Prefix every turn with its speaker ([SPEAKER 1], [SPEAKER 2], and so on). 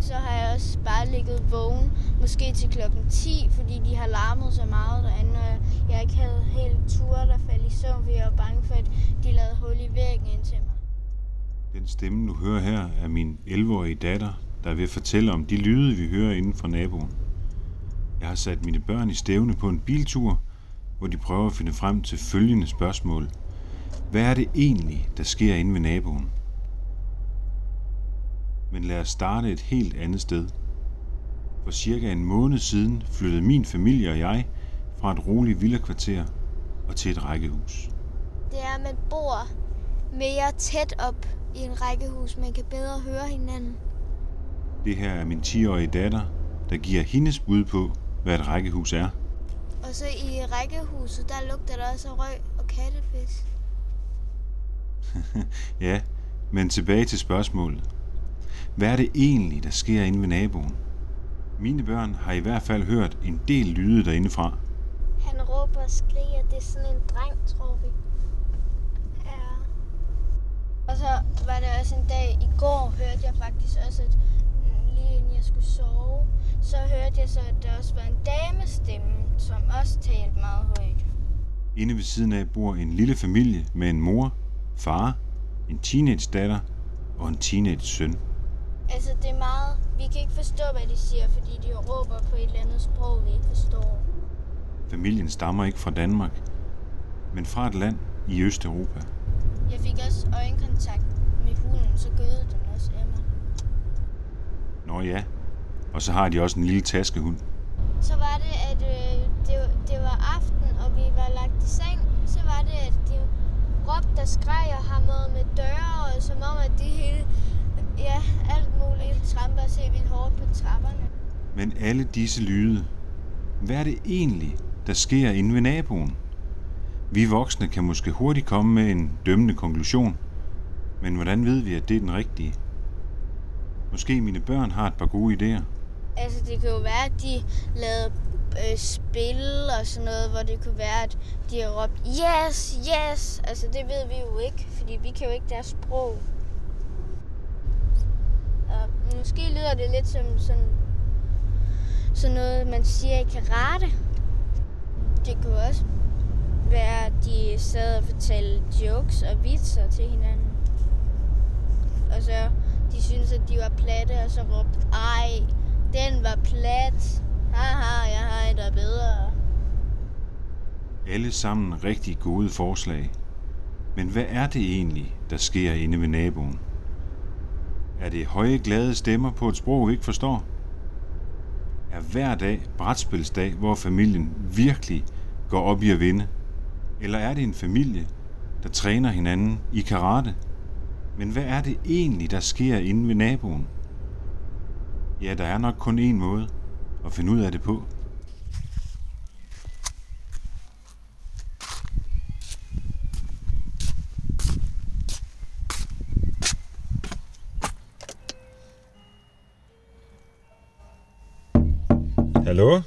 [SPEAKER 1] så har jeg også bare ligget vågen, måske til klokken 10, fordi de har larmet så meget derinde, og jeg ikke havde helt tur, der faldt i søvn, fordi jeg var bange for, at de lavede hul i væggen ind til mig.
[SPEAKER 2] Den stemme, du hører her, er min 11-årige datter, der vil fortælle om de lyde, vi hører inden for naboen. Jeg har sat mine børn i stævne på en biltur, hvor de prøver at finde frem til følgende spørgsmål. Hvad er det egentlig, der sker inde ved naboen? Men lad os starte et helt andet sted. For cirka en måned siden flyttede min familie og jeg fra et roligt villakvarter og til et rækkehus.
[SPEAKER 1] Det er, at man bor mere tæt op i en rækkehus. Man kan bedre høre hinanden.
[SPEAKER 2] Det her er min 10-årige datter, der giver hendes bud på, hvad et rækkehus er.
[SPEAKER 1] Og så i rækkehuset, der lugter der også røg og kattepis.
[SPEAKER 2] Ja, men tilbage til spørgsmålet. Hvad er det egentlig, der sker inde ved naboen? Mine børn har i hvert fald hørt en del lyde derindefra.
[SPEAKER 1] Han råber og skriger. Det er sådan en dreng, tror vi. Ja. Og så var det også en dag i går, hørte jeg faktisk også, at lige inden jeg skulle sove, så hørte jeg så, at der også var en damestemme, som også talte meget højt.
[SPEAKER 2] Inde ved siden af bor en lille familie med en mor, far, en teenage datter og en teenage søn.
[SPEAKER 1] Altså, det er meget... Vi kan ikke forstå, hvad de siger, fordi de råber på et eller andet sprog, vi ikke forstår.
[SPEAKER 2] Familien stammer ikke fra Danmark, men fra et land i Østeuropa.
[SPEAKER 1] Jeg fik også øjenkontakt med hunden, så gøede den også af mig.
[SPEAKER 2] Nå ja, og så har de også en lille taskehund.
[SPEAKER 1] Så var det, at øh, det, det var aften, og vi var lagt i seng. Så var det, at de råbte og skreg og hamrede med døre, og som om, at det hele... Ja, alt muligt tramper og se vildt hårdt på trapperne.
[SPEAKER 2] Men alle disse lyde, hvad er det egentlig, der sker inde ved naboen? Vi voksne kan måske hurtigt komme med en dømmende konklusion, men hvordan ved vi, at det er den rigtige? Måske mine børn har et par gode idéer.
[SPEAKER 1] Altså, det kan jo være, at de lavede øh, spil og sådan noget, hvor det kunne være, at de har råbt, yes, yes. Altså, det ved vi jo ikke, fordi vi kan jo ikke deres sprog. Og måske lyder det lidt som sådan, sådan noget, man siger i karate. Det kunne også være, at de sad og fortalte jokes og vitser til hinanden. Og så de synes at de var platte, og så råbte, ej, den var plat. Haha, jeg har et, der er bedre.
[SPEAKER 2] Alle sammen rigtig gode forslag. Men hvad er det egentlig, der sker inde ved naboen? Er det høje, glade stemmer på et sprog, vi ikke forstår? Er hver dag brætspilsdag, hvor familien virkelig går op i at vinde? Eller er det en familie, der træner hinanden i karate? Men hvad er det egentlig, der sker inde ved naboen? Ja, der er nok kun én måde at finde ud af det på. Hallo?